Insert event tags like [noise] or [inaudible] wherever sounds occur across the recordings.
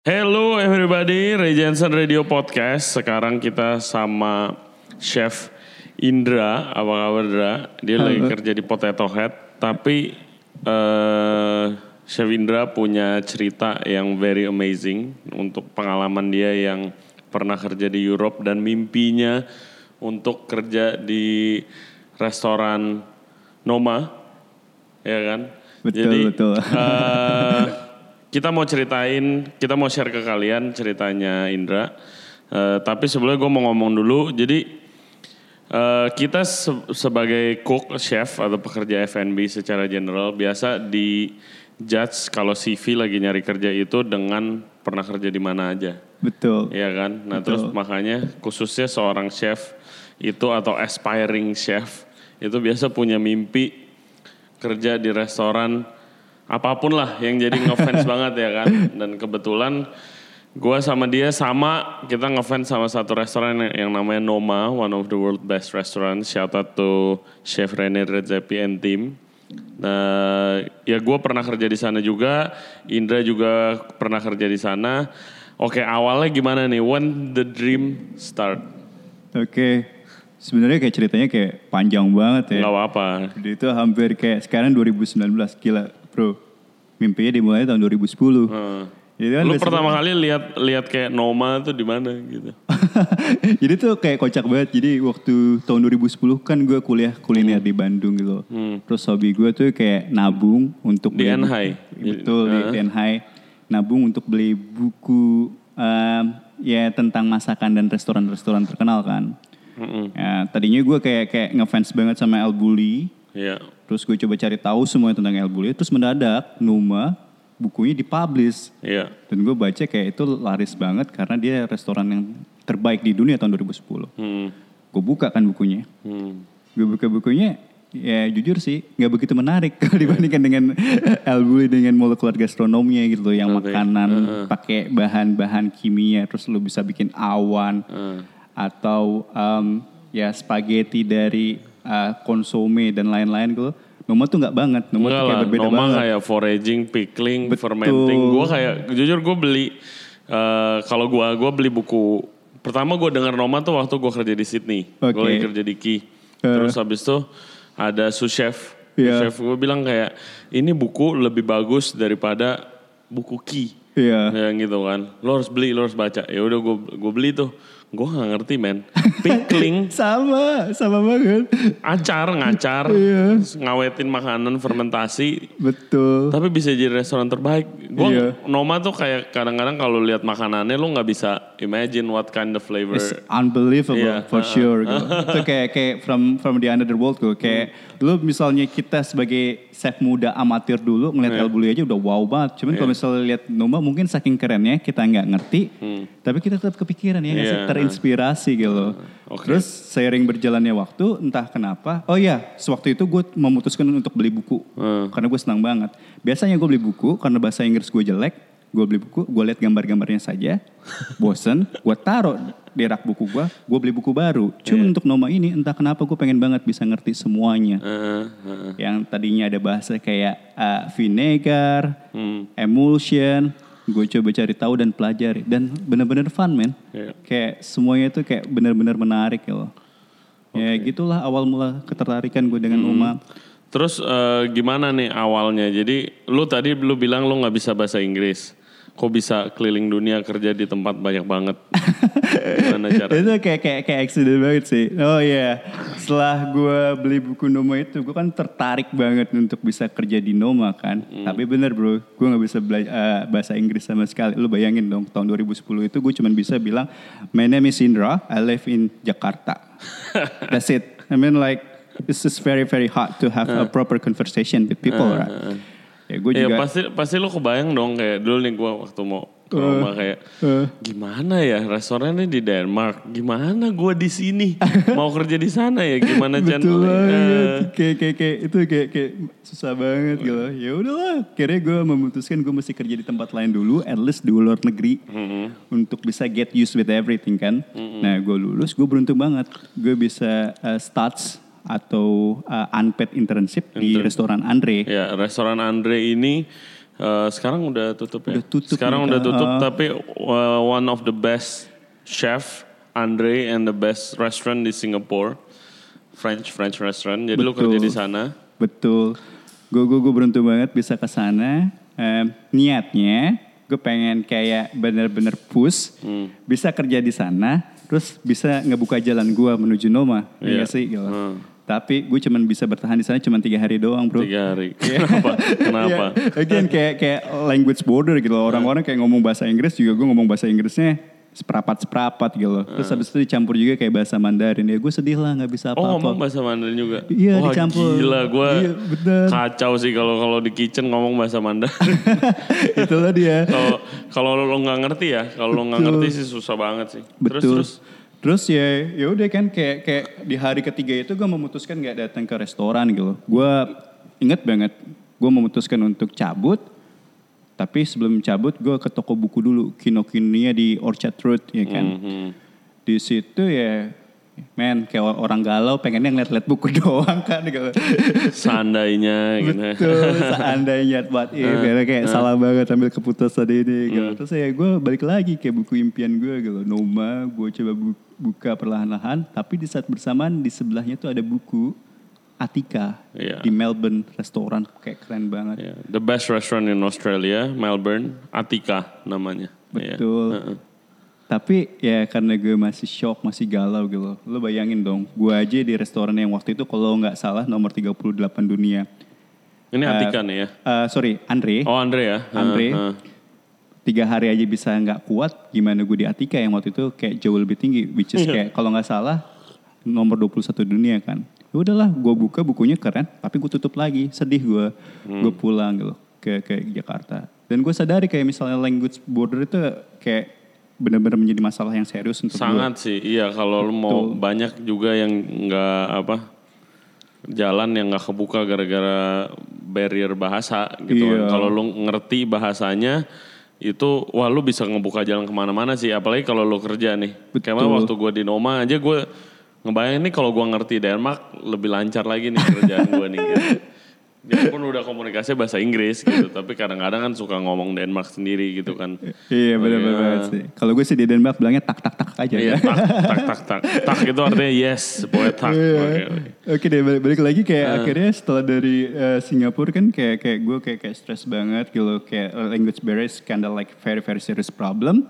Hello everybody, Ray Jensen Radio Podcast. Sekarang kita sama Chef Indra, apa kabar Indra? Dia lagi kerja di Potato Head, tapi eh Chef Indra punya cerita yang very amazing untuk pengalaman dia yang pernah kerja di Europe dan mimpinya untuk kerja di restoran Noma, ya kan? Betul, Jadi, betul. eh, [laughs] kita mau ceritain, kita mau share ke kalian ceritanya Indra. Eh, tapi sebelumnya gue mau ngomong dulu. Jadi eh, kita se- sebagai cook, chef atau pekerja F&B secara general biasa di judge kalau CV lagi nyari kerja itu dengan pernah kerja di mana aja. Betul. Iya kan? Nah terus makanya khususnya seorang chef itu atau aspiring chef itu biasa punya mimpi kerja di restoran apa pun lah yang jadi ngefans [laughs] banget ya kan. Dan kebetulan gue sama dia sama kita ngefans sama satu restoran yang, namanya Noma, one of the world best restaurant. Shout out to Chef Rene Redzepi and team. Nah, ya gue pernah kerja di sana juga, Indra juga pernah kerja di sana. Oke, awalnya gimana nih? When the dream start? Oke. Sebenarnya kayak ceritanya kayak panjang banget ya. Gak apa-apa. Itu hampir kayak sekarang 2019 gila, Bro. Mimpinya dimulai tahun 2010. Hmm. Jadi kan Lu pertama kali lihat lihat kayak Noma tuh di mana gitu? [laughs] Jadi tuh kayak kocak banget. Jadi waktu tahun 2010 kan gue kuliah kuliner di Bandung gitu. Terus hobi gue tuh kayak nabung untuk Hmm. Di NHI? Betul di, di NHI. Nabung untuk beli buku em, ya tentang masakan dan restoran-restoran terkenal kan. Mm-mm. Ya, tadinya gue kayak kayak ngefans banget sama El Bulli. Iya. Terus gue coba cari tahu semuanya tentang El Bulli. Terus mendadak Numa bukunya dipublish. Iya. Dan gue baca kayak itu laris banget karena dia restoran yang terbaik di dunia tahun 2010. Hmm. Gue buka kan bukunya. Hmm. Gue buka bukunya, ya jujur sih nggak begitu menarik [laughs] kalau dibandingkan dengan [laughs] El Bulli dengan molekular gastronominya gitu loh, yang Oke. makanan pakai bahan-bahan kimia, terus lu bisa bikin awan Hmm. atau em, ya spaghetti dari uh, konsome dan lain-lain gitu. Noma tuh nggak banget, Noma Enggak tuh kayak lah, berbeda Noma banget. kayak foraging, pickling, Betul. fermenting. Gue kayak, jujur gue beli, eh, kalau gue gue beli buku, pertama gue dengar Noma tuh waktu gue kerja di Sydney. Gue Oke. lagi kerja di Ki. Terus habis itu ada sous chef. Iya. Chef gue bilang kayak, ini buku lebih bagus daripada buku Ki. Iya. Ya gitu kan. Lo harus beli, lo harus baca. Ya udah gue gue beli tuh. Gue gak ngerti men. Pickling, [laughs] Sama, sama banget. acar, ngacar, Iya. ngawetin makanan, fermentasi. Betul. Tapi bisa jadi restoran terbaik. Gue Iya. Noma tuh kayak kadang-kadang kalau lihat makanannya lo nggak bisa imagine what kind of flavor. It's unbelievable Iya. for sure. Gitu. [laughs] itu kayak kayak from from the another world gitu. Kayak lu misalnya kita sebagai chef muda amatir dulu ngeliat El Bulli aja udah wow banget. Cuman kalau misalnya lihat Noma mungkin saking kerennya kita nggak ngerti. Tapi kita tetap kepikiran ya nggak sih? Terinspirasi gitu. Oke. Terus seiring berjalannya waktu entah kenapa. Oh iya, sewaktu itu gue memutuskan untuk beli buku. Hmm. Karena gue senang banget. Biasanya gue beli buku karena bahasa Inggris gue jelek. Gue beli buku, gue lihat gambar-gambarnya saja. [laughs] Bosen, gue taruh di rak buku gue. Gue beli buku baru. Cuma untuk Noma ini entah kenapa gue pengen banget bisa ngerti semuanya. Heeh, heeh. Yang tadinya ada bahasa kayak uh, vinegar, Hmm. emulsion. Gue coba cari tahu dan pelajari. Dan bener-bener fun men. Iya. Kayak semuanya itu kayak bener-bener menarik ya loh. Ya gitulah awal mula ketertarikan gue dengan Hmm. Uma. Terus eh, gimana nih awalnya? Jadi lu tadi lu bilang lu nggak bisa bahasa Inggris. Kok bisa keliling dunia kerja di tempat banyak banget? Gimana [laughs] cara? itu kayak kayak kayak accident banget sih. Oh iya, setelah gue beli buku Noma itu, gue kan tertarik banget untuk bisa kerja di Noma kan. Tapi bener bro, gue nggak bisa belajar bahasa Inggris sama sekali. Lu bayangin dong, tahun 2010 itu gue cuma bisa bilang, my name is Indra, I live in Jakarta. [laughs] That's it. I mean like, this is very very hard to have a proper conversation with people, right? Ya gue Ya juga. pasti pasti lu kebayang dong kayak dulu nih gua waktu mau ke rumah kayak eh. gimana ya restorannya di Denmark, gimana gua di sini mau kerja di sana ya gimana [laughs] Betul channel banget. Kayak, kayak, kayak, itu kayak, kayak susah banget gitu. Ya udahlah, akhirnya gue memutuskan gue mesti kerja di tempat lain dulu, at least di luar negeri. Untuk bisa get used with everything kan. Nah gue lulus, gue beruntung banget. Gue bisa uh, starts atau uh, unpaid internship di restoran Andre. Ya restoran Andre ini Eh, sekarang udah tutup ya. Udah tutup sekarang udah Kak. tutup Ah. tapi uh, one of the best chef Andre and the best restaurant di Singapore. French French restaurant. Jadi lu Betul. kerja di sana. Betul. Gue gue gue beruntung banget bisa ke sana. Em, niatnya gue pengen kayak bener-bener push, Hmm. bisa kerja di sana, terus bisa ngebuka jalan gue menuju Noma, Iya. iya sih. Gitu. Hmm. Tapi gue cuman bisa bertahan di sana cuma tiga hari doang, bro. Tiga hari. [laughs] Kenapa? Kenapa? [laughs] Iya, Again kayak kayak language border gitu loh. Orang-orang kayak ngomong bahasa Inggris juga gue ngomong bahasa Inggrisnya seperapat seperapat gitu loh. Terus habis itu dicampur juga kayak bahasa Mandarin. Ya gue sedih lah nggak bisa Oh apa-apa. ngomong bahasa Mandarin juga? Iya, Wah, dicampur. gila gue Iya, bener. kacau sih kalau kalau di kitchen ngomong bahasa Mandarin. [laughs] Itulah dia. Kalau kalau lo nggak ngerti ya, kalau lo nggak ngerti sih susah banget sih. Terus Betul. terus Terus ya ya udah kan kayak kayak di hari ketiga itu gue memutuskan nggak datang ke restoran gitu. Gue inget banget gue memutuskan untuk cabut. Tapi sebelum cabut gue ke toko buku dulu Kinokuniya di Orchard Road ya kan. Mhm. Di situ ya men kayak orang galau pengennya ngeliat-liat buku [laughs] doang kan gitu. seandainya gitu. Betul, seandainya what if, karena kayak salah banget ambil keputusan ini gitu. Terus ya gue balik lagi kayak buku impian gue gitu. Noma, gue coba bu- buka perlahan-lahan, tapi di saat bersamaan di sebelahnya tuh ada buku Atika Iya. di Melbourne restoran kayak keren banget. Ya, The best restaurant in Australia, Melbourne, Atika namanya. Iya. Betul. Heeh. Tapi ya karena gue masih shock, masih galau gitu. Lo bayangin dong, gue aja di restoran yang waktu itu kalau nggak salah nomor 38 dunia. Ini Atika nih ya. Eh, sorry, Andre. Oh Andre ya. Andre. Heeh. Tiga hari aja bisa nggak kuat gimana gue di Atika yang waktu itu kayak jauh lebih tinggi which is Iya. kayak kalau nggak salah nomor 21 dunia kan ya udahlah gue buka bukunya keren tapi gue tutup lagi sedih gue Hmm. gue pulang gitu ke ke Jakarta dan gue sadari kayak misalnya language border itu kayak benar-benar menjadi masalah yang serius untuk Sangat sih, iya kalau lu mau banyak juga yang nggak apa jalan yang nggak kebuka gara-gara barrier bahasa gitu. kan. Iya. Kalau lu ngerti bahasanya itu wah lu bisa ngebuka jalan ke mana-mana sih. Apalagi kalau lu kerja nih. Kayak Betul. waktu gue di Noma aja gue ngebayangin nih kalau gue ngerti Denmark lebih lancar lagi nih kerjaan gue nih. Gitu. [laughs] Biarpun udah komunikasi bahasa Inggris gitu, [laughs] tapi kadang-kadang kan suka ngomong Denmark sendiri gitu kan. iya benar-benar Iya. banget sih kalau gue sih di Denmark bilangnya tak tak tak aja Iya, tak, tak, tak, tak. [laughs] Tak itu artinya yes, boleh tak. Iya. Oke. Oke deh balik, balik lagi kayak akhirnya setelah dari eh, Singapura kan kayak kayak gue kayak kayak stres banget gitu kayak eh, language barrier is kinda like very very serious problem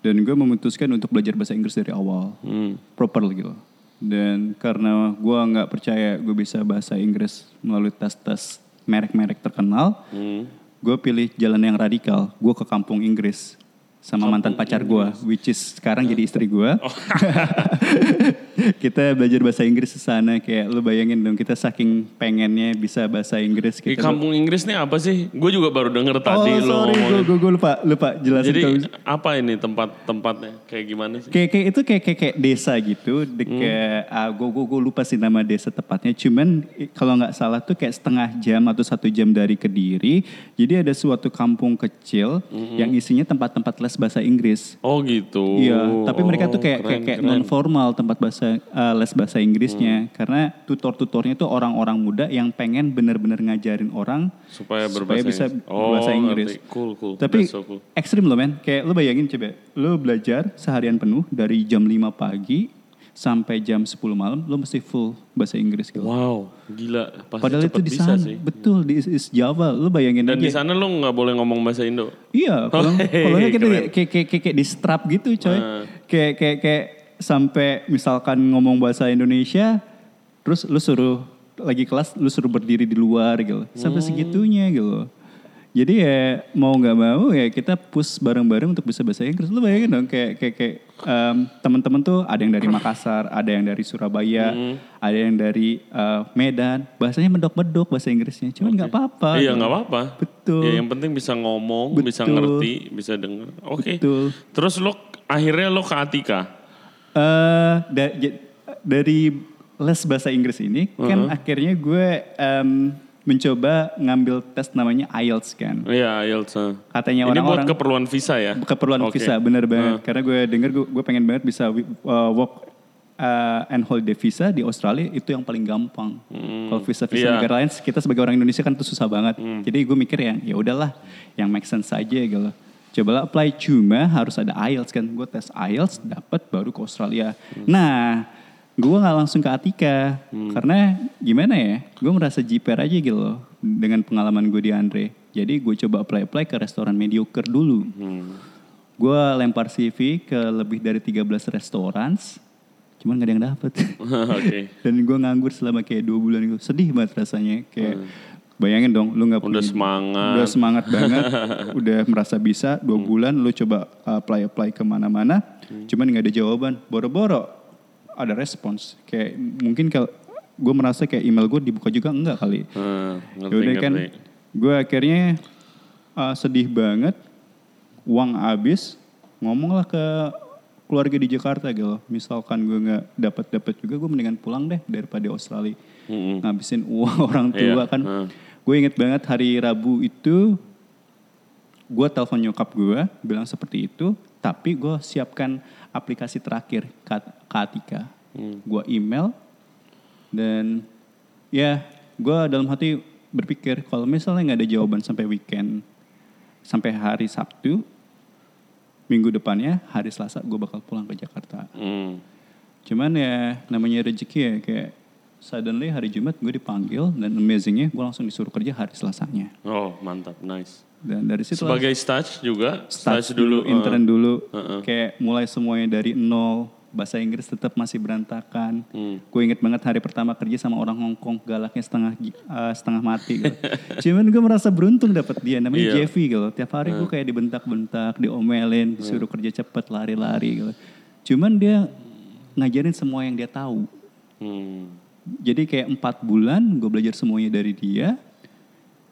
dan gue memutuskan untuk belajar bahasa Inggris dari awal Hmm. proper gitu dan karena gue nggak percaya gue bisa bahasa Inggris melalui tes-tes merek-merek terkenal Hmm. gue pilih jalan yang radikal. Gue ke kampung Inggris sama mantan pacar gue which is sekarang jadi istri gue [laughs] kita belajar bahasa Inggris di sana kayak lu bayangin dong kita saking pengennya bisa bahasa Inggris Di kita kampung Inggris nih apa sih? Gue juga baru denger oh tadi lo sorry gue ngomongin. gue lupa lupa jelasin Jadi kalau- apa ini tempat-tempatnya? Kayak gimana sih? kayak kayak itu kayak kayak, kayak desa gitu dekat ah gue gue gue lupa sih nama desa tepatnya cuman kalau nggak salah tuh kayak setengah jam atau satu jam dari kediri jadi ada suatu kampung kecil yang isinya tempat-tempat les bahasa Inggris Oh gitu. Iya, tapi mereka tuh Oh, kayak keren, kayak, kayak non formal tempat bahasa eh, les bahasa Inggrisnya karena tutor-tutornya tuh orang-orang muda yang pengen bener-bener ngajarin orang Supaya supaya bisa Inggris. Oh, Inggris. ngerti. Cool, cool. Tapi That's so cool. ekstrim loh men, kayak lu bayangin coba, lu belajar seharian penuh dari jam 5 pagi sampai jam 10 malam, lu mesti full bahasa Inggris gitu. Wow, gila. Pasti Padahal itu di sana, betul di East Java, lu bayangin Dan aja. di sana lu nggak boleh ngomong bahasa Indo. Iya, [laughs] kalau Oh, kalau nggak kita kayak, kayak, kayak, di strap gitu coy. Hmm. Kayak kayak kayak sampai misalkan ngomong bahasa Indonesia, terus lu suruh lagi kelas lu suruh berdiri di luar gitu. Sampai Hmm. segitunya gitu. Jadi ya mau nggak mau ya kita push bareng-bareng untuk bisa bahasa Inggris. Lu bayangin dong kayak kayak, kayak em, teman-teman tuh ada yang dari Makassar, ada yang dari Surabaya, Hmm. ada yang dari eh, Medan. Bahasanya medok-medok bahasa Inggrisnya. Cuman nggak apa-apa. Iya gitu. nggak apa-apa. Betul. Ya, yang penting bisa ngomong, bisa Betul. ngerti, bisa denger. Oke. Betul. Terus lo akhirnya lo ke Atika. Eh da- j- dari les bahasa Inggris ini kan akhirnya gue em, mencoba ngambil tes namanya IELTS kan. Iya, IELTS. ah. Katanya Ini buat orang-orang keperluan visa ya? keperluan Oke. visa bener banget karena gue denger gue, gue pengen banget bisa uh, work uh, and holiday visa di Australia itu yang paling gampang. Kalau visa-visa. Hmm. negara lain kita sebagai orang Indonesia kan itu susah banget. Jadi gue mikir yang ya udahlah yang make sense aja gitu. Cobalah apply cuma harus ada IELTS kan. Gue tes IELTS dapat baru ke Australia. Hmm. Nah, gue nggak langsung ke Atika karena gimana ya? Gue merasa jiper aja gitu loh dengan pengalaman gue di Andre. Jadi gue coba apply-apply ke restoran mediocre dulu. Hmm. Gue lempar CV ke lebih dari 13 restoran, cuman gak ada yang dapet. [laughs] Oke. Dan gue nganggur selama kayak dua bulan itu. Sedih banget rasanya. Kayak bayangin dong, lu nggak Hmm. Udah punya- semangat. udah semangat [laughs] banget, udah merasa bisa dua bulan, lu coba apply apply ke mana-mana, Hmm. cuman nggak ada jawaban. Boro-boro ada respons. Kayak mungkin kalau gue merasa kayak email gue dibuka juga enggak kali. Hmm, ngerti, Yaudah kan, gue akhirnya uh, sedih banget, uang habis, ngomonglah ke keluarga di Jakarta gitu. Misalkan gue nggak dapat dapat juga, gue mendingan pulang deh daripada Australia. Mm-mm. Ngabisin uang [laughs] orang tua Iya, kan. hmm. Gue inget banget hari Rabu itu, gue telepon nyokap gue, bilang seperti itu, tapi gue siapkan aplikasi terakhir, Kat- Katika. Hmm. Gue email, dan ya gue dalam hati berpikir kalau misalnya nggak ada jawaban sampai weekend, sampai hari Sabtu, minggu depannya hari Selasa gue bakal pulang ke Jakarta. Hmm. Cuman ya namanya rezeki ya kayak suddenly hari Jumat gue dipanggil dan amazingnya gue langsung disuruh kerja hari Selasanya. Oh mantap, nice. Dan dari situ Sebagai stage juga, stage stage dulu. intern dulu, Heeh. kayak mulai semuanya dari nol. Bahasa Inggris tetap masih berantakan. Hmm. Gue inget banget hari pertama kerja sama orang Hong Kong galaknya setengah eh, setengah mati gitu. Cuman gue merasa beruntung dapat dia namanya Iya. Jeffy gitu. Tiap hari gue kayak dibentak-bentak, diomelin, disuruh kerja cepet, lari-lari gitu. Cuman dia ngajarin semua yang dia tahu. Hmm. Jadi kayak empat bulan gue belajar semuanya dari dia.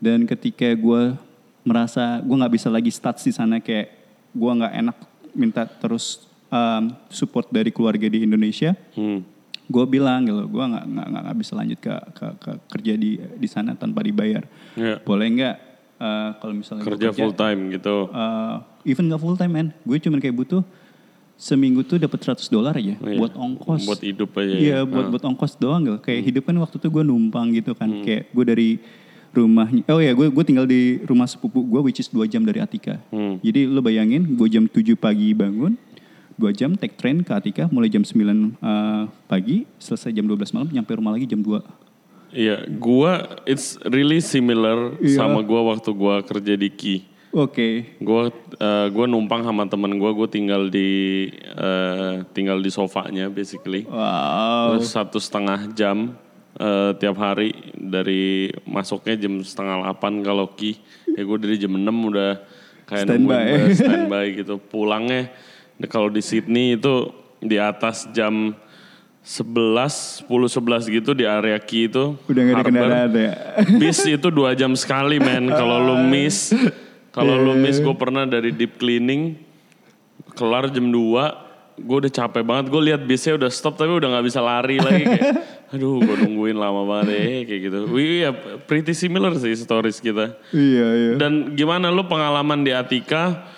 Dan ketika gue merasa gue nggak bisa lagi stats di sana kayak gue nggak enak minta terus um, support dari keluarga di Indonesia, Hmm. gue bilang gitu, gue nggak nggak bisa lanjut ke, ke, ke kerja di di sana tanpa dibayar. Iya. Boleh nggak uh, kalau misalnya gua Kerja full time gitu. uh, even nggak full time man, gue cuman kayak butuh seminggu tuh dapat 100 dolar aja Iya. buat ongkos. Buat hidup aja. Iya, ya. buat Ah. buat ongkos doang gitu. Kayak hidup kan waktu itu gue numpang gitu kan. Hmm. Kayak gue dari rumahnya. Oh ya, gue gue tinggal di rumah sepupu gue which is 2 jam dari Atika. Hmm. Jadi lo bayangin gue jam 7 pagi bangun, 2 jam take train ke Atika mulai jam 9 uh, pagi, selesai jam 12 malam nyampe rumah lagi jam 2. Iya, gua it's really similar Iya. sama gua waktu gua kerja di Ki. Oke. Gua eh, gua numpang sama temen gua, gua tinggal di eh, tinggal di sofanya basically. Wow. Terus satu setengah jam eh, tiap hari dari masuknya jam setengah delapan kalau Ki. Ya gue dari jam 6 udah kayak Standby. gue [laughs] standby gitu. Pulangnya kalau di Sydney itu di atas jam 11, 10, 11 gitu di area Ki itu. Udah gak ada kendaraan ya. Bis itu dua jam sekali men. Kalau lu miss, [laughs] kalau lu miss gue pernah dari deep cleaning kelar jam 2 gue udah capek banget. Gue lihat bisnya udah stop tapi udah nggak bisa lari lagi kayak. [laughs] Aduh, gue nungguin lama banget eh kayak gitu. Wih, ya pretty similar sih stories kita. iya, iya. Dan gimana lu pengalaman di Atika?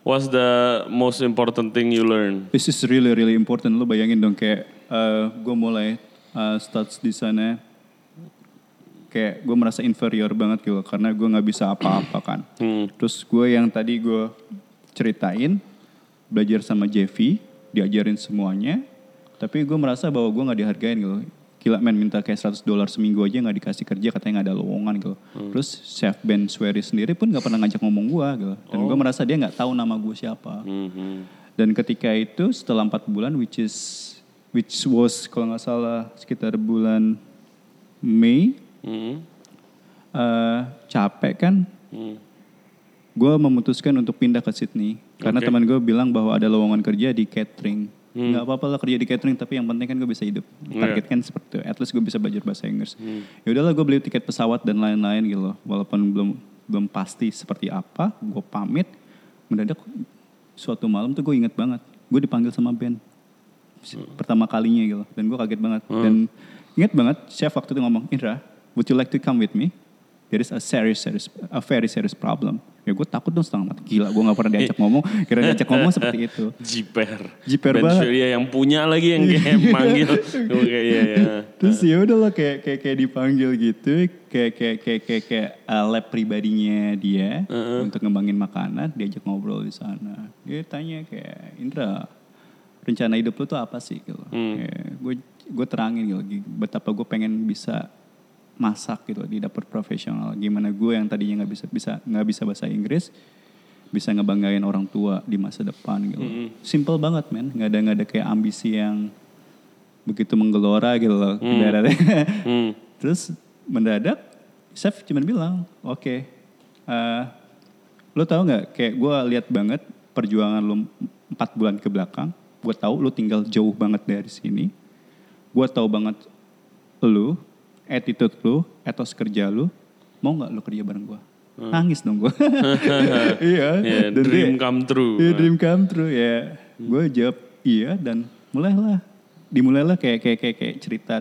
What's the most important thing you learn? This is really really important. Lo bayangin dong kayak gue mulai uh, starts di sana kayak gue merasa inferior banget gitu karena gue nggak bisa apa-apa kan. Hmm. Terus gue yang tadi gue ceritain belajar sama Jeffy, diajarin semuanya, tapi gue merasa bahwa gue nggak dihargain gitu. Gila men minta kayak 100 dolar seminggu aja nggak dikasih kerja katanya nggak ada lowongan gitu. Terus chef Ben Swery sendiri pun nggak pernah ngajak ngomong gue gitu. Dan gue merasa dia nggak tahu nama gue siapa. Mhm. Dan ketika itu setelah empat bulan, which is which was kalau nggak salah sekitar bulan Mei, Mhm. eh, capek kan, Hmm. gue memutuskan untuk pindah ke Sydney karena Oke. teman gue bilang bahwa ada lowongan kerja di catering. Hmm. Nggak apa-apa lah kerja di catering, tapi yang penting kan gue bisa hidup. Iya. Target kan seperti itu. At least gue bisa belajar bahasa Inggris. Hmm. Ya udahlah gue beli tiket pesawat dan lain-lain gitu loh. Walaupun belum belum pasti seperti apa, gue pamit. Mendadak suatu malam tuh gue inget banget, gue dipanggil sama Ben pertama kalinya gitu. Dan gue kaget banget. Dan inget banget chef waktu itu ngomong, Indra, would you like to come with me? There is a serious, serious, a very serious problem. Ya gue takut dong setengah mati. Gila gue gak pernah diajak [laughs] ngomong. Kira diajak ngomong seperti itu. Jiper. Jiper Ben banget. Syria yang punya lagi yang kayak [laughs] manggil. Oke, iya, iya. Terus ya udah lah kayak, kayak kayak dipanggil gitu. Kayak kayak kayak kayak, kayak uh, lab pribadinya dia. Untuk ngembangin makanan. Diajak ngobrol di sana. Dia tanya kayak Indra rencana hidup lu tuh apa sih gitu. Gue gue terangin gitu. Betapa gue pengen bisa masak gitu di dapur profesional. Gimana gue yang tadinya nggak bisa bisa nggak bisa bahasa Inggris bisa ngebanggain orang tua di masa depan gitu. Simple banget men, nggak ada nggak ada kayak ambisi yang begitu menggelora gitu loh. ibaratnya. Hmm. [laughs] Terus mendadak chef cuma bilang, oke, eh, lo tau nggak? Kayak gue lihat banget perjuangan lo empat bulan ke belakang. Gue tahu lo tinggal jauh banget dari sini. Gue tahu banget lo, attitude lo, etos kerja lo. Mau nggak lo kerja bareng gue? Nangis dong gue. [laughs] [laughs] iya. Yeah, Dan dream dia- come true. Iya dream come true ya. Gue jawab iya dan mulailah dimulailah kayak kayak kayak, kayak cerita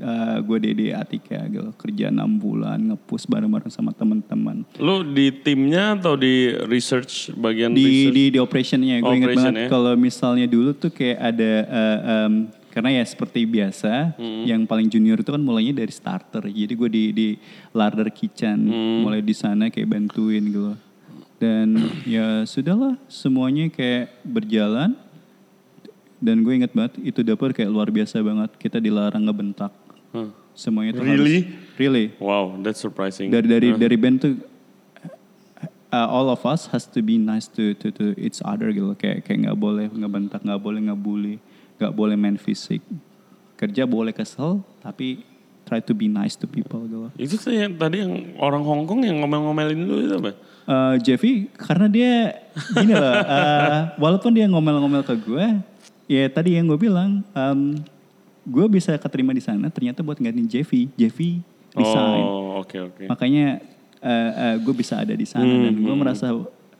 uh, gue Dede Atika gitu kerja enam bulan ngepus bareng-bareng sama teman-teman Lu di timnya atau di research bagian di research? di di operationnya gue inget banget ya. kalau misalnya dulu tuh kayak ada uh, um, karena ya seperti biasa Hmm. yang paling junior itu kan mulainya dari starter jadi gue di di larder kitchen Hmm. mulai di sana kayak bantuin gitu dan [clears throat] ya sudahlah semuanya kayak berjalan dan gue inget banget itu dapur kayak luar biasa banget kita dilarang ngebentak Huh. semuanya tuh Really? harus really Wow, that's surprising. dari dari dari band tuh uh, all of us has to be nice to to to each other gitu kayak kayak nggak boleh ngebentak nggak boleh ngebully nggak boleh main fisik. Kerja boleh kesel tapi try to be nice to people gitu. Itu tuh yang tadi yang orang Hong Kong yang ngomel-ngomelin lu itu apa? Uh, Jeffy karena dia gini loh uh, [laughs] walaupun dia ngomel-ngomel ke gue ya tadi yang gue bilang um, gue bisa keterima di sana ternyata buat gantiin Jeffy. Jeffy resign. Oh, oke oke. makanya gue bisa ada di sana dan gue merasa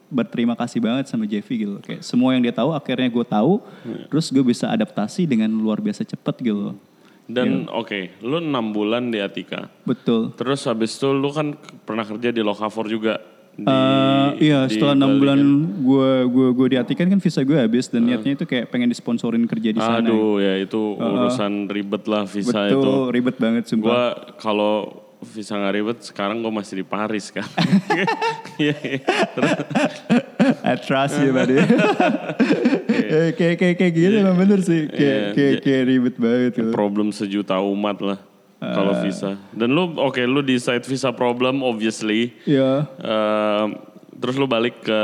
berterima kasih banget sama Jeffy gitu. Kayak semua yang dia tahu akhirnya gue tahu terus gue bisa adaptasi dengan luar biasa cepet gitu Dan oke, lu enam bulan di Atika. betul. Terus habis itu lu kan pernah kerja di Lokafor juga. Di, Eh, iya di setelah enam bulan gue gue gue diartikan kan visa gue habis dan niatnya itu kayak pengen disponsorin kerja di sana Aduh ya itu urusan ribet lah visa betul itu. ribet banget sumpah. Gua kalau visa nggak ribet sekarang gue masih di Paris kan. [laughs] Iya, iya. I trust you buddy Eh, kayak kayak kayak gitu emang bener sih kayak Iya, kayak kayak ribet banget gitu. problem sejuta umat lah kalau visa. Dan lu oke lu di side visa problem obviously. ya Ehm, terus lu balik ke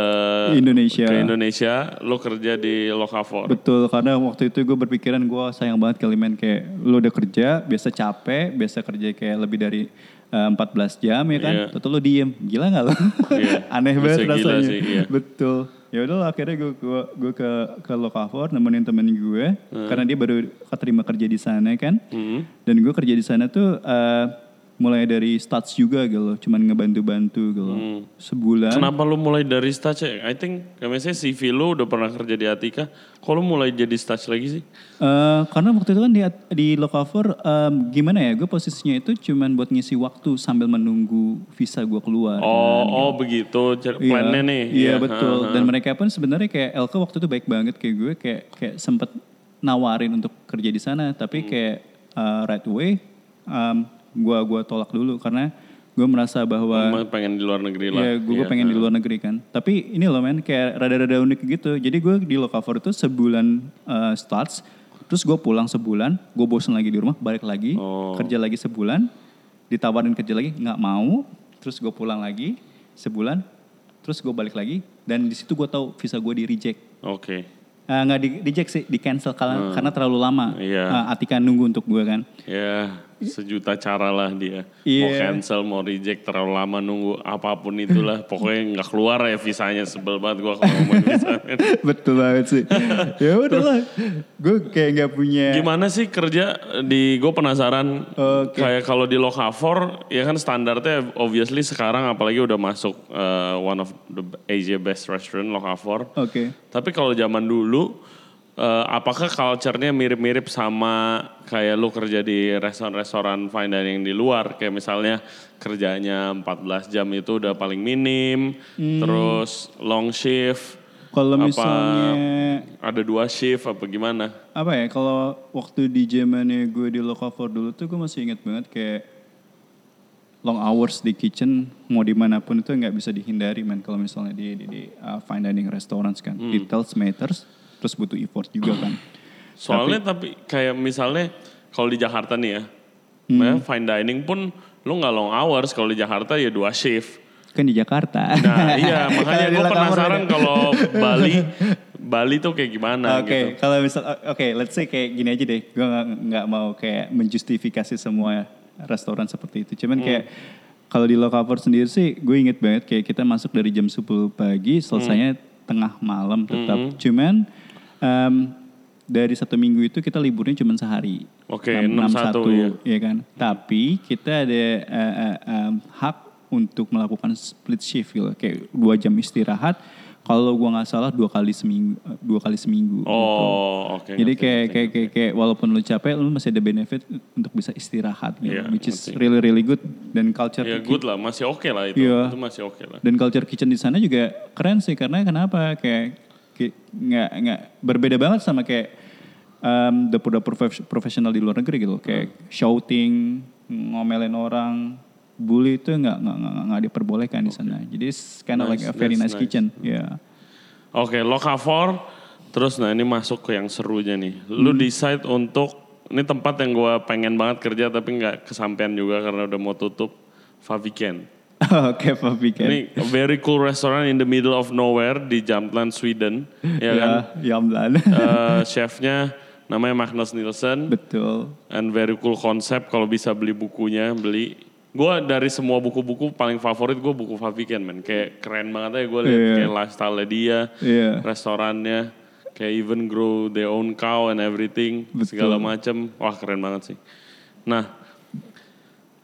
Indonesia. Ke Indonesia, lu kerja di Lokafor. Betul, karena waktu itu gue berpikiran gue sayang banget kali men kayak lu udah kerja, biasa capek, biasa kerja kayak lebih dari eh, 14 jam ya kan. Iya. Tentu lu diem, gila gak lu? Iya. [laughs] Aneh Bisa banget rasanya. sih, iya. Betul. Ya udah akhirnya gue gue gue ke ke Lokafor nemenin temen gue karena dia baru keterima kerja di sana kan. Hmm. Dan gue kerja di sana tuh eh, mulai dari stats juga gitu, loh, cuman ngebantu-bantu gitu. loh. Sebulan. Kenapa lu mulai dari stage? I think kayak misalnya CV lu udah pernah kerja di Atika. Kok lu mulai jadi stage lagi sih? Eh, karena waktu itu kan di, di Lokafor em, gimana ya gue posisinya itu cuman buat ngisi waktu sambil menunggu visa gue keluar. Oh, oh begitu Iya, plannya nih. Iya Iya, betul. ha, ha. Dan mereka pun sebenarnya kayak Elka waktu itu baik banget kayak gue kayak kayak sempet nawarin untuk kerja di sana tapi Hmm. kayak uh, right away um, gua gua tolak dulu karena gue merasa bahwa pengen di luar negeri lah. ya gue Iya, pengen di luar negeri kan. Tapi ini loh men kayak rada-rada unik gitu. Jadi gue di Lokafor itu sebulan uh, starts terus gue pulang sebulan, gue bosan lagi di rumah, balik lagi, Oh. kerja lagi sebulan, ditawarin kerja lagi nggak mau, terus gue pulang lagi sebulan, terus gue balik lagi dan di situ gue tahu visa gue di reject. Oke. Eh, nggak di reject sih, di cancel karena, karena terlalu lama. Hmm. Iya. Eh, Atika nunggu untuk gue kan. Ya, sejuta cara lah dia. Mau Iya. cancel, mau reject, terlalu lama nunggu apa pun itulah. [laughs] Pokoknya nggak keluar ya visanya. Sebel banget gue kalau ngomongin [laughs] visa. [laughs] Betul banget sih. ya udahlah, gue kayak nggak punya. Gimana sih kerja di, gue penasaran. Oke. Kayak kalau di Lokafor, ya kan standarnya obviously sekarang apalagi udah masuk uh, one of the Asia best restaurant Lokafor. Oke. Tapi kalau zaman dulu eh, apakah culture-nya mirip-mirip sama kayak lu kerja di restoran-restoran fine dining di luar? Kayak misalnya kerjanya 14 jam itu udah paling minim terus long shift Kalau misalnya ada dua shift apa gimana? Apa ya kalau waktu di zamannya gue di Lokafor dulu tuh gue masih inget banget kayak long hours di kitchen mau di mana pun itu nggak bisa dihindari man kalau misalnya di di, di, uh, fine dining restaurants kan. Details matters terus butuh effort juga kan Soalnya tapi, kayak misalnya kalau di Jakarta nih ya, Hmm. ya, fine dining pun lu nggak long hours kalau di Jakarta ya dua shift. kan di Jakarta Nah iya [laughs] makanya gue penasaran kalau Bali, Bali tuh kayak gimana Oke, gitu. kalau misal, oke, let's say kayak gini aja deh. Gue nggak mau kayak menjustifikasi semua restoran seperti itu. Cuman kayak kalau di Lokafor sendiri sih, gue inget banget kayak kita masuk dari jam 10 pagi, selesainya tengah malam tetap. Cuman em, dari satu minggu itu kita liburnya cuma sehari. Oke, Enam- 6-1, 6-1, ya kan. Tapi kita ada eh, eh, em, hak untuk melakukan split shift gitu. Kayak dua jam istirahat. Kalau gua nggak salah dua kali seminggu, dua kali seminggu. gitu. Oh oke. Jadi ngerti, kayak, ngerti, kayak kayak kayak walaupun lu capek, lu masih ada benefit untuk bisa istirahat, gitu. Iya, which is ngerti. really really good dan culture Ya good lah, masih oke lah itu. Iya. Itu masih oke lah. dan culture kitchen di sana juga keren sih karena kenapa kayak nggak nggak berbeda banget sama kayak em, dapur-dapur profes- profesional di luar negeri gitu kayak shouting ngomelin orang bully itu nggak nggak nggak diperbolehkan di sana jadi it's kind of like Nice, a very that's nice, nice. kitchen ya Oke, Lokafor. Terus nah ini masuk ke yang serunya nih. Lu Hmm. decide untuk ini tempat yang gua pengen banget kerja tapi nggak kesampaian juga karena udah mau tutup. Faviken. [laughs] oke Papi kan Ini very cool restaurant in the middle of nowhere di Jamtland, Sweden. Ya kan? ya Yamlan Eh, [laughs] chefnya namanya Magnus Nielsen. betul And very cool konsep kalau bisa beli bukunya beli. Gue dari semua buku-buku paling favorit gue buku Faviken men. Kayak keren banget aja gue liat Iya. kayak lifestyle dia, Iya. restorannya, kayak even grow their own cow and everything, Betul. segala macem. Wah keren banget sih. Nah,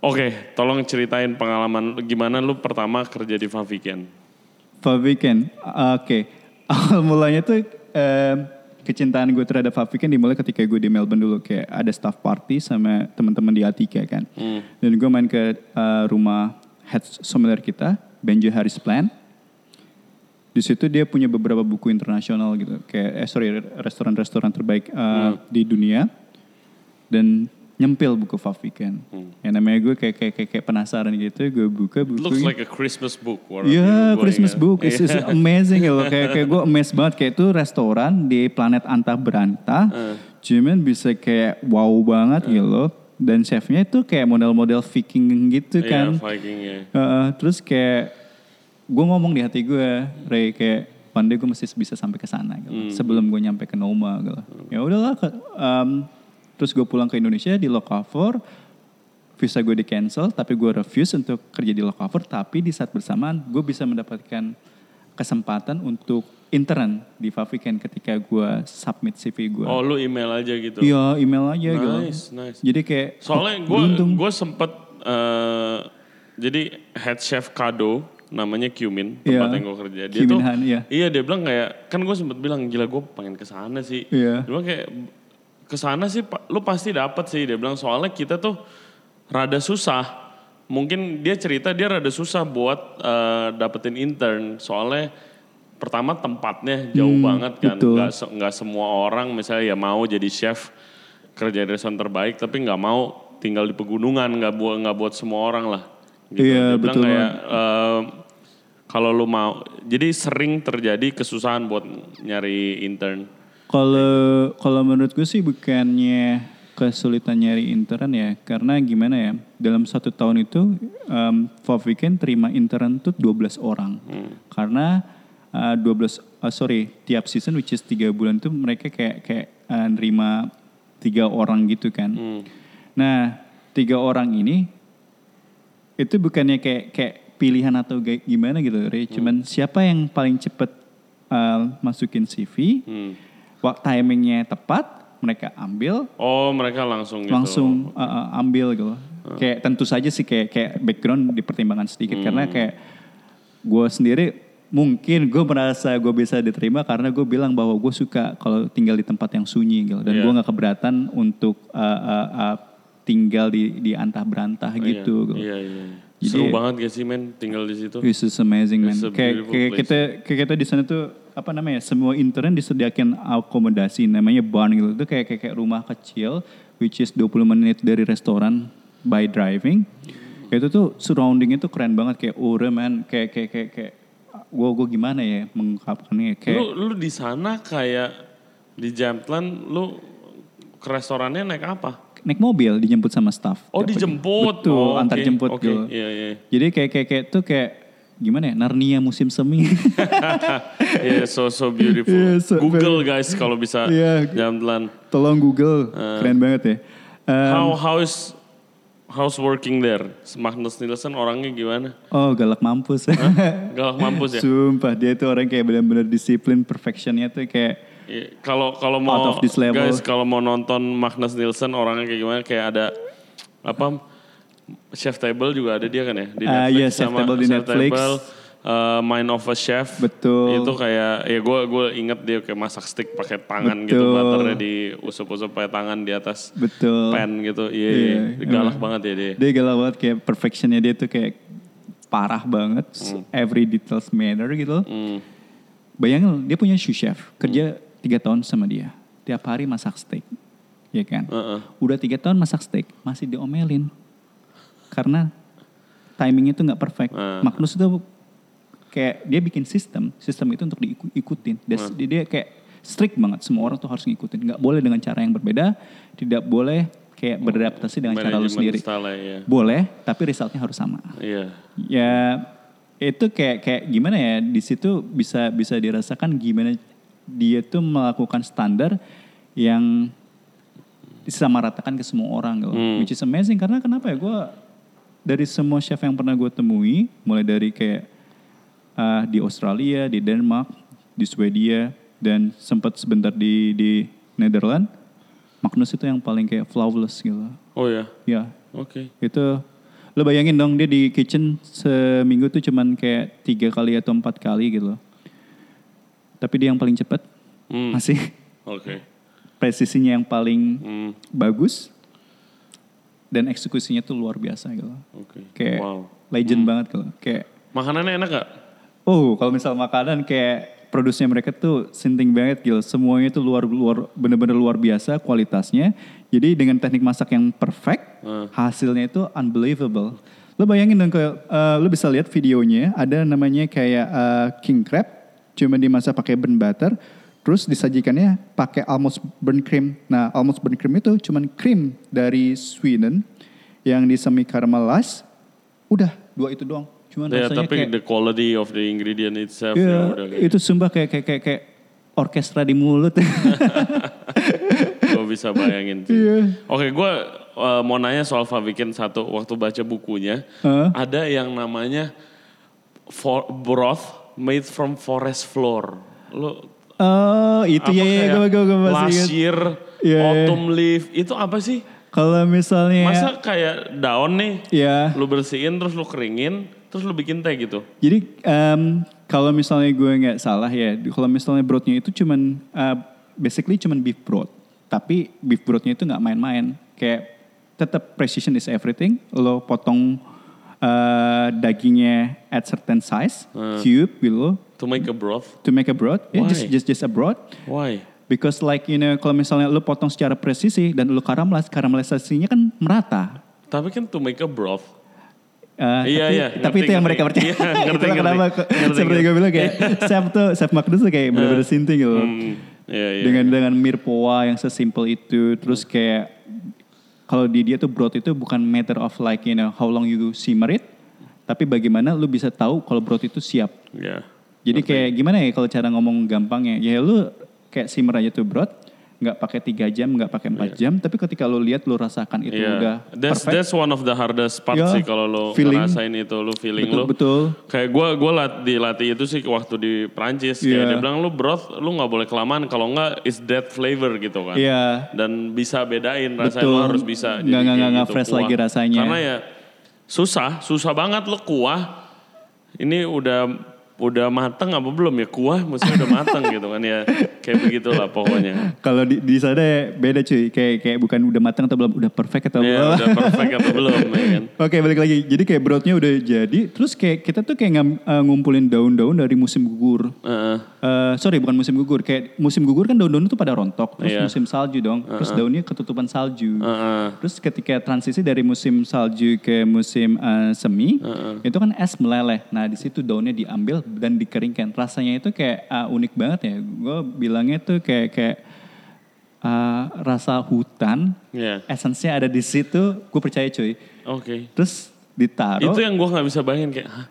oke, tolong ceritain pengalaman gimana lu pertama kerja di Faviken. Faviken, oke. [laughs] Awal mulanya tuh em, kecintaan gue terhadap Faviken dimulai ketika gue di Melbourne dulu. Kayak ada staff party sama teman-teman di Atika kan. Dan gue main ke eh, rumah head sommelier kita, Benjo Harris Plan. Di situ dia punya beberapa buku internasional gitu. Kayak, eh sorry, restoran-restoran terbaik eh, di dunia. Dan nyempil buku Faviken. Yang namanya gue kayak, kayak, kayak, kayak penasaran gitu. Gue buka bukunya. Looks like a Christmas book. Iya, gue Christmas ingat. book. It's, it's amazing gitu. Kayak kayak gue amazed banget kayak itu restoran di planet Anta Beranta. Cuman bisa kayak wow banget gitu loh. Dan chefnya itu kayak model-model Viking gitu Iya, kan. Viking ya. Heeh, terus kayak gue ngomong di hati gue, Ray kayak day gue mesti bisa sampai ke sana gitu. Sebelum gue nyampe ke Noma gitu. Ya udahlah, em, terus gue pulang ke Indonesia di Lokafor, visa gue di cancel, tapi gue refuse untuk kerja di Lokafor. Tapi di saat bersamaan gue bisa mendapatkan kesempatan untuk intern di Faviken ketika gue submit CV gue. Oh lu email aja gitu. Iya email aja gitu. Nice, nice. Jadi kayak Soalnya gue gue sempet eh, jadi head chef Kado namanya Cumin Iya. tempat yang gue kerja. Dia Cumin tuh Han, iya. dia bilang kayak kan gue sempet bilang gila gue pengen ke sana sih. Iya. Dia bilang kayak ke sana sih lu pasti dapat sih dia bilang soalnya kita tuh rada susah. Mungkin dia cerita dia rada susah buat eh, dapetin intern soalnya pertama tempatnya jauh banget kan betul. nggak se- nggak semua orang misalnya ya mau jadi chef kerja di restoran terbaik tapi nggak mau tinggal di pegunungan nggak buat nggak buat semua orang lah gitu. Dia Iya, bilang betul kayak ehm, kalau lu mau jadi sering terjadi kesusahan buat nyari intern Kalau kalau menurut gue sih bukannya kesulitan nyari intern ya, karena gimana ya, dalam satu tahun itu um, Faviken terima intern tuh 12 orang. Karena uh, 12, uh, sorry, tiap season which is 3 bulan tuh mereka kayak kayak uh, nerima tiga orang gitu kan. Nah, tiga orang ini itu bukannya kayak kayak pilihan atau ga- gimana gitu, Ray. Cuman siapa yang paling cepet uh, masukin CV, Hmm. Waktu timingnya tepat, mereka ambil, oh mereka langsung gitu langsung uh, uh, ambil gitu. Kayak tentu saja sih kayak kayak background dipertimbangkan sedikit karena kayak gue sendiri mungkin gue merasa gue bisa diterima karena gue bilang bahwa gue suka kalau tinggal di tempat yang sunyi gitu dan Iya. gue nggak keberatan untuk uh, uh, uh, tinggal di di antah berantah gitu. gitu. Iya, iya. iya. Jadi- Seru banget gak sih men tinggal di situ? This is amazing man. Kayak kita kayak kita di sana tuh apa namanya? Semua intern disediakan akomodasi namanya barn gitu. Itu kayak kayak, kayak rumah kecil which is 20 menit dari restoran by driving. Itu tuh surrounding itu keren banget kayak ure man kayak kayak kayak kayak gua gua gimana ya mengungkapkannya kayak Lu lu di sana kayak di Jamplan lu ke restorannya naik apa? naik mobil dijemput sama staff. Oh dijemput. Betul, oh, antar jemput Oke, gitu. iya iya. Jadi kayak kayak kayak tuh kayak gimana ya? Narnia musim semi. [laughs] Iya, so so beautiful. Iya, so Google guys kalau bisa Iya. Jamplan. Tolong Google, keren banget ya. Um, How how is how's working there? Magnus Nielsen orangnya gimana? oh galak mampus. [laughs] Galak mampus ya? Sumpah dia tuh orang kayak benar-benar disiplin perfectionnya tuh kayak Iya, Kalau kalau mau guys kalau mau nonton Magnus Nielsen orangnya kayak gimana? Kayak ada apa? Chef Table juga ada dia kan ya di Ah, Netflix iya, Chef Table di Netflix. Table, uh, Mind of a Chef. Betul. Itu kayak ya gue gue inget dia kayak masak steak pakai tangan gitu, Betul. butternya diusap-usap pakai tangan di atas betul. pan gitu. Iya, Iya, iya. galak banget ya dia. Dia galak banget kayak perfectionnya dia tuh kayak parah banget. Every details matter gitu. Hmm. Bayangin dia punya sous chef kerja tiga tahun sama dia. Tiap hari masak steak, ya kan? Heeh. Udah tiga tahun masak steak masih diomelin karena timingnya tuh nggak perfect. Ah. Magnus itu kayak dia bikin sistem, sistem itu untuk diikutin. Dia, Ah. dia kayak strict banget, semua orang tuh harus ngikutin. Nggak boleh dengan cara yang berbeda, tidak boleh kayak beradaptasi dengan cara lu Manajemen sendiri. style ya. Boleh, tapi resultnya harus sama. Iya. Ya itu kayak kayak gimana ya di situ bisa bisa dirasakan gimana dia tuh melakukan standar yang disamaratakan ke semua orang gitu. Hmm. Which is amazing karena kenapa ya gue dari semua chef yang pernah gue temui mulai dari kayak ah, di Australia, di Denmark, di Swedia dan sempat sebentar di di Netherlands, Magnus itu yang paling kayak flawless gitu. Oh ya. Ya, Oke. itu lo bayangin dong dia di kitchen seminggu tuh cuman kayak tiga kali atau empat kali gitu. Tapi dia yang paling cepat Hmm. masih Oke. presisinya yang paling Hmm. bagus dan eksekusinya tuh luar biasa gitu. Oke. Kayak Wow. legend banget gitu. Kayak Makanannya enak gak? oh kalau misal makanan kayak produsnya mereka tuh sinting banget gitu. Semuanya tuh luar luar bener-bener luar biasa kualitasnya. Jadi dengan teknik masak yang perfect, Hmm. hasilnya itu unbelievable. Lo bayangin dong kayak eh, lo bisa lihat videonya ada namanya kayak eh, king crab cuma dimasak pakai burnt butter terus disajikannya pakai almost burnt cream. Nah, almost burnt cream itu cuman cream dari Sweden yang di semi caramelize. Udah, dua itu doang. Cuman Ya, rasanya tapi kayak the quality of the ingredient itself Iya, ya udah kayak itu sumpah kayak kayak kayak, kayak orkestra di mulut. [laughs] [laughs] gue bisa bayangin sih. Iya. Oke, gue uh, mau nanya soal Fabikin satu. Waktu baca bukunya, Hah? ada yang namanya for, broth made from forest floor. Lo oh, itu ya, ya gue gue gue masih Iya, iya. autumn leaf, itu apa sih? Kalau misalnya Masa kayak daun nih, ya. lu bersihin terus lu keringin, terus lu bikin teh gitu. Jadi em, kalau misalnya gue nggak salah ya, kalau misalnya brothnya itu cuman eh, basically cuman beef broth, tapi beef brothnya itu nggak main-main. Kayak tetap precision is everything. Lo potong eh, dagingnya at certain size, Hmm. cube gitu To make a broth. to make a broth. Ya, Why? just just just a broth. Why? Because like you know, kalau misalnya lo potong secara presisi dan lo karamelize, karamelisasinya kan merata. Tapi kan to make a broth. Uh, Iya, tapi, iya, tapi ngerti, itu yang ngerti. mereka percaya. Iya, ngerti, [laughs] Itulah ngerti. kenapa Ngerti, seperti gue bilang kayak [laughs] chef tuh chef Magnus tuh kayak bener-bener sinting gitu. Hmm, iya, iya. Dengan dengan mirpoa yang sesimpel itu, terus kayak kalau di dia tuh broth itu bukan matter of like you know how long you simmer it, tapi bagaimana lu bisa tahu kalau broth itu siap. Iya. Jadi kayak gimana ya kalau cara ngomong gampangnya? Ya lu kayak simmer aja tuh broth, nggak pakai tiga jam, nggak pakai empat jam, tapi ketika lu lihat lu rasakan itu Iya. udah That's perfect. that's one of the hardest part Ya, sih kalau lo feeling. ngerasain itu lo feeling betul lo. betul. Kayak gue gue lat, dilatih itu sih waktu di Prancis kayak Iya. dia bilang lu broth lu nggak boleh kelamaan kalau nggak is dead flavor gitu kan. Iya. Dan bisa bedain rasanya lo harus bisa. Nggak- jadi nggak- kayak nggak fresh lagi rasanya. Karena ya susah susah banget lo kuah. Ini udah udah mateng apa belum ya kuah mesti udah mateng [laughs] gitu kan ya kayak begitulah pokoknya Kalau di, di sana beda cuy, kayak kayak bukan udah matang atau belum, udah perfect atau ya belum. udah perfect atau belum ya kan [laughs] Oke balik lagi, jadi kayak broadnya udah jadi, terus kayak kita tuh kayak eh, ngumpulin daun-daun dari musim gugur. Heeh. Eh, sorry bukan musim gugur, kayak musim gugur kan daun-daun itu pada rontok, terus Iya. musim salju dong, terus daunnya ketutupan salju. Heeh. Terus ketika transisi dari musim salju ke musim eh, semi, itu kan es meleleh. Nah di situ daunnya diambil dan dikeringkan. Rasanya itu kayak ah, unik banget ya. Gue bilangnya tuh kayak kayak ah, rasa hutan, ya esensinya ada di situ. Gue percaya cuy. oke Terus ditaruh. itu yang gue nggak bisa bayangin kayak Hah,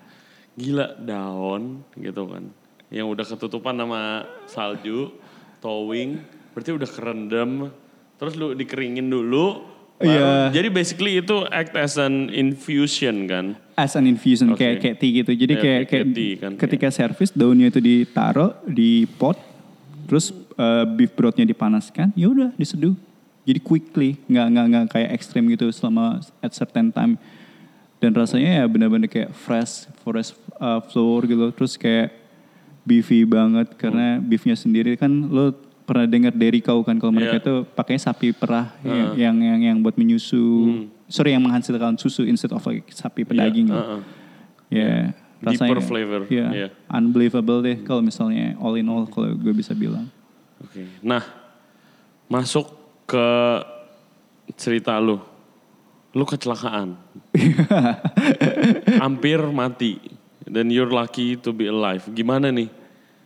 gila daun gitu kan yang udah ketutupan sama salju towing berarti udah kerendam terus lu dikeringin dulu Iya. jadi basically itu act as an infusion kan as an infusion Oke. kayak kayak tea gitu. Jadi Ya, kayak kayak kayak tea kan, ketika servis daunnya itu ditaruh di pot, terus uh, beef brothnya dipanaskan, ya udah diseduh. Jadi quickly, nggak nggak nggak kayak ekstrim gitu selama at certain time. Dan rasanya ya benar-benar kayak fresh forest uh, flour gitu. Terus kayak beefy banget karena beefnya sendiri kan lo pernah dengar dairy cow kan kalau mereka Iya. itu pakainya sapi perah yang, yang yang yang buat menyusu. Sorry yang menghasilkan susu instead of like sapi pedaging. gitu. heeh. Ya, Deeper rasanya flavor, ya, iya. unbelievable deh kalau misalnya all in all kalau gue bisa bilang. Oke. Nah, masuk ke cerita lu. Lu kecelakaan. [laughs] Hampir mati. Dan you're lucky to be alive. Gimana nih?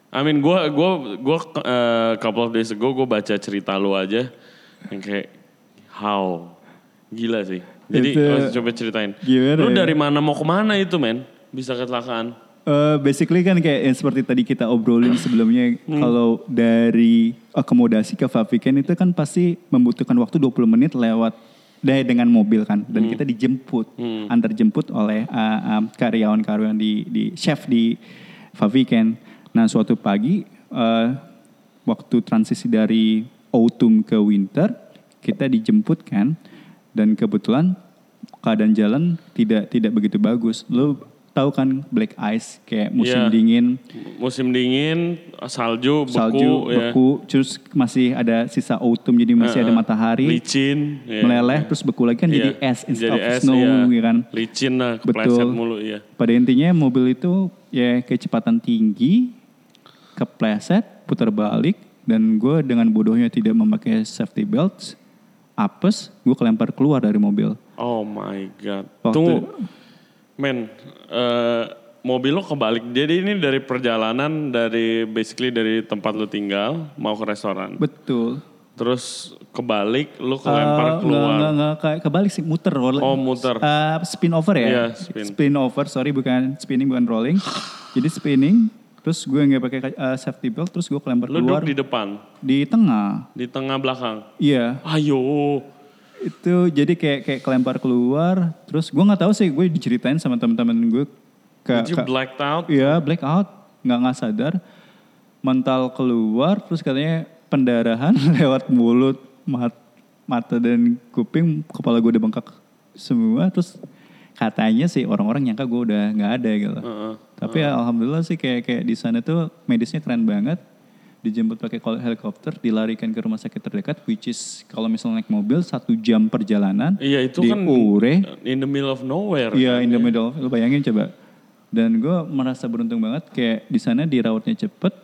I mean, gua gua gua uh, couple of days ago gua baca cerita lu aja yang kayak how gila sih. Jadi Itu- coba ceritain. Gimana Lu ya? dari mana mau ke mana itu men? Bisa kecelakaan. Eh, basically kan kayak yang seperti tadi kita obrolin sebelumnya Hmm. kalau dari akomodasi ke Faviken itu kan pasti membutuhkan waktu 20 menit lewat dari dengan mobil kan dan Hmm. kita dijemput antar jemput oleh uh, um, karyawan-karyawan di di chef di Faviken. Nah suatu pagi eh, waktu transisi dari autumn ke winter kita dijemput kan dan kebetulan keadaan jalan tidak tidak begitu bagus. Lo tahu kan black ice kayak musim Iya. dingin, Musim dingin, salju, beku, salju, ya. beku, terus masih ada sisa autumn jadi masih ada Heeh. matahari, licin, ya. meleleh terus beku lagi kan jadi Iya, es instead jadi of es, snow iya. ya kan. Licin lah, kepleset Betul. mulu ya. Pada intinya mobil itu ya kecepatan tinggi, kepleset, putar balik, dan gue dengan bodohnya tidak memakai safety belt, apes, gue kelempar keluar dari mobil. Oh my god. Waktu- Tunggu, men, eh, mobil lo kebalik. Jadi ini dari perjalanan dari basically dari tempat lo tinggal mau ke restoran. Betul. Terus kebalik, lo kelempar keluar. Nggak, nggak, nggak, kayak kebalik sih, muter. Oh, muter. Eh, spin over ya? Iya, spin. over, sorry bukan spinning, bukan rolling. [sighs] Jadi spinning, terus gue nggak pakai eh, safety belt, terus gue kelempar keluar duduk di depan, di tengah. di tengah belakang. Iya, Ayo. itu jadi kayak kayak kelempar keluar. Terus gue nggak tahu sih, gue diceritain sama teman-teman gue ke, Did you ke- blacked out? Iya, black out, nggak nggak sadar, mental keluar, terus katanya pendarahan [laughs] lewat mulut, mat- mata dan kuping, kepala gue udah bengkak semua, terus katanya sih orang-orang nyangka gue udah nggak ada gitu. Heeh. Tapi alhamdulillah sih kayak kayak di sana tuh medisnya keren banget. Dijemput pakai helikopter, dilarikan ke rumah sakit terdekat, which is kalau misalnya naik mobil satu jam perjalanan. Iya itu di kan Ure, in the middle of nowhere. Iya kan, in the middle. Lu bayangin coba. Dan gue merasa beruntung banget kayak di sana dirawatnya cepet.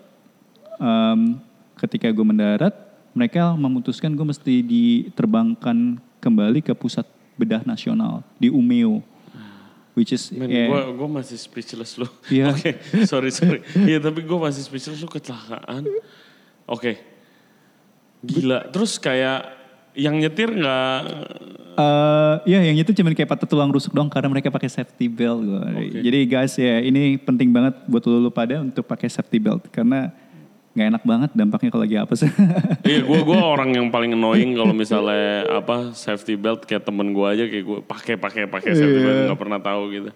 Em, ketika gue mendarat, mereka memutuskan gue mesti diterbangkan kembali ke pusat bedah nasional di Umeo. Which is Men, gue gua masih speechless lu. [laughs] Iya. Oke, sorry sorry. Iya tapi gue masih speechless lu kecelakaan. Oke, gila. Terus kayak yang nyetir nggak? eh, ya yang itu cuman kayak patah tulang rusuk doang karena mereka pakai safety belt. gua. Jadi guys ya ini penting banget buat lu, lu pada untuk pakai safety belt karena nggak enak banget dampaknya kalau lagi apa [laughs] sih. Iya, gue gua orang yang paling annoying kalau misalnya apa safety belt kayak temen gue aja kayak gue pakai pakai pakai safety belt Iya. nggak pernah tahu gitu.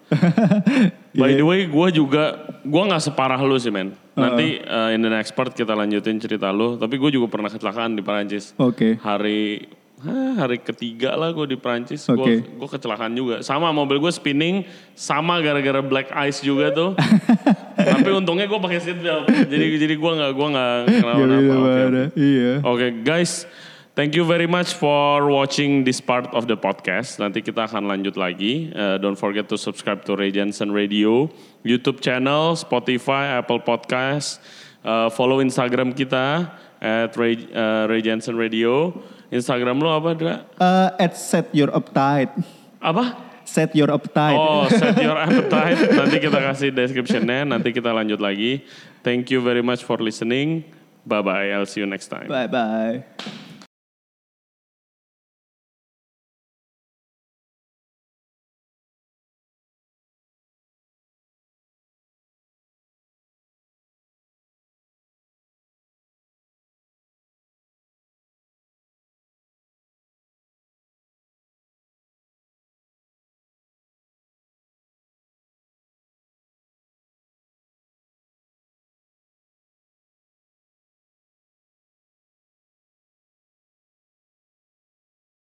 [laughs] By the way, gue juga gue nggak separah lu sih men. Nanti uh, in the next part kita lanjutin cerita lu. Tapi gue juga pernah kecelakaan di Perancis. Oke. hari hah, hari ketiga lah gue di Prancis gue gue kecelakaan juga sama mobil gue spinning sama gara-gara black ice juga tuh [laughs] Tapi untungnya gue pakai seatbelt. Jadi jadi gue nggak gue nggak kenapa Gak bisa Oke, oke. marah. Iya. Oke guys, thank you very much for watching this part of the podcast. Nanti kita akan lanjut lagi. Uh, don't forget to subscribe to Ray Jensen Radio, YouTube channel, Spotify, Apple Podcast. Uh, follow Instagram kita at Ray, uh, Ray Jensen Radio. Instagram lo apa, Dra? Eh, at set your appetite. Apa? Set your appetite. Oh, [laughs] set your appetite. Nanti kita kasih description-nya. Nanti kita lanjut lagi. Thank you very much for listening. Bye-bye. I'll see you next time. Bye bye.